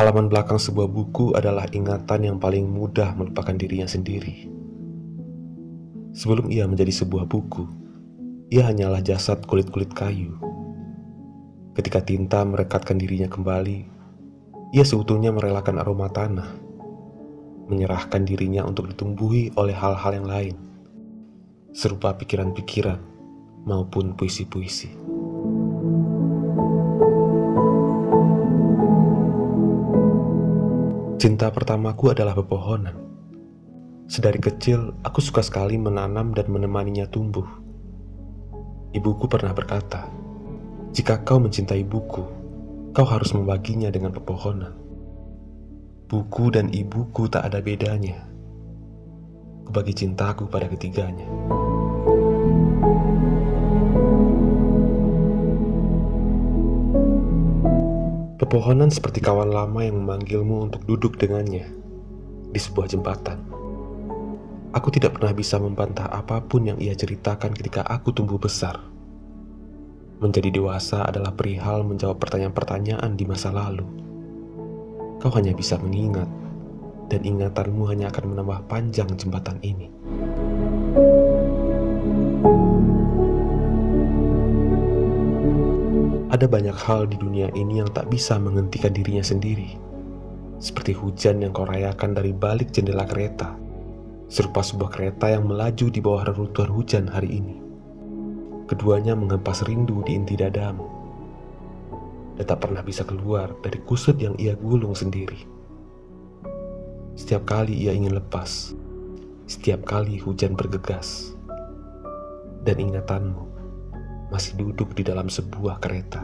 Halaman belakang sebuah buku adalah ingatan yang paling mudah melupakan dirinya sendiri. Sebelum ia menjadi sebuah buku, ia hanyalah jasad kulit-kulit kayu. Ketika tinta merekatkan dirinya kembali, ia sebetulnya merelakan aroma tanah, menyerahkan dirinya untuk ditumbuhi oleh hal-hal yang lain, serupa pikiran-pikiran maupun puisi-puisi. Cinta pertamaku adalah pepohonan. Sedari kecil, aku suka sekali menanam dan menemaninya tumbuh. Ibuku pernah berkata, "Jika kau mencintai buku, kau harus membaginya dengan pepohonan." Buku dan ibuku tak ada bedanya. Kubagi cintaku pada ketiganya. Pepohonan seperti kawan lama yang memanggilmu untuk duduk dengannya di sebuah jembatan. Aku tidak pernah bisa membantah apa pun yang ia ceritakan ketika aku tumbuh besar. Menjadi dewasa adalah perihal menjawab pertanyaan-pertanyaan di masa lalu. Kau hanya bisa mengingat, dan ingatanmu hanya akan menambah panjang jembatan ini. Ada banyak hal di dunia ini yang tak bisa menghentikan dirinya sendiri. Seperti hujan yang kau rayakan dari balik jendela kereta. Serupa sebuah kereta yang melaju di bawah reruntuhan hujan hari ini. Keduanya mengempas rindu di inti dadamu. Dan tak pernah bisa keluar dari kusut yang ia gulung sendiri. Setiap kali ia ingin lepas, setiap kali hujan bergegas, dan ingatanmu masih duduk di dalam sebuah kereta.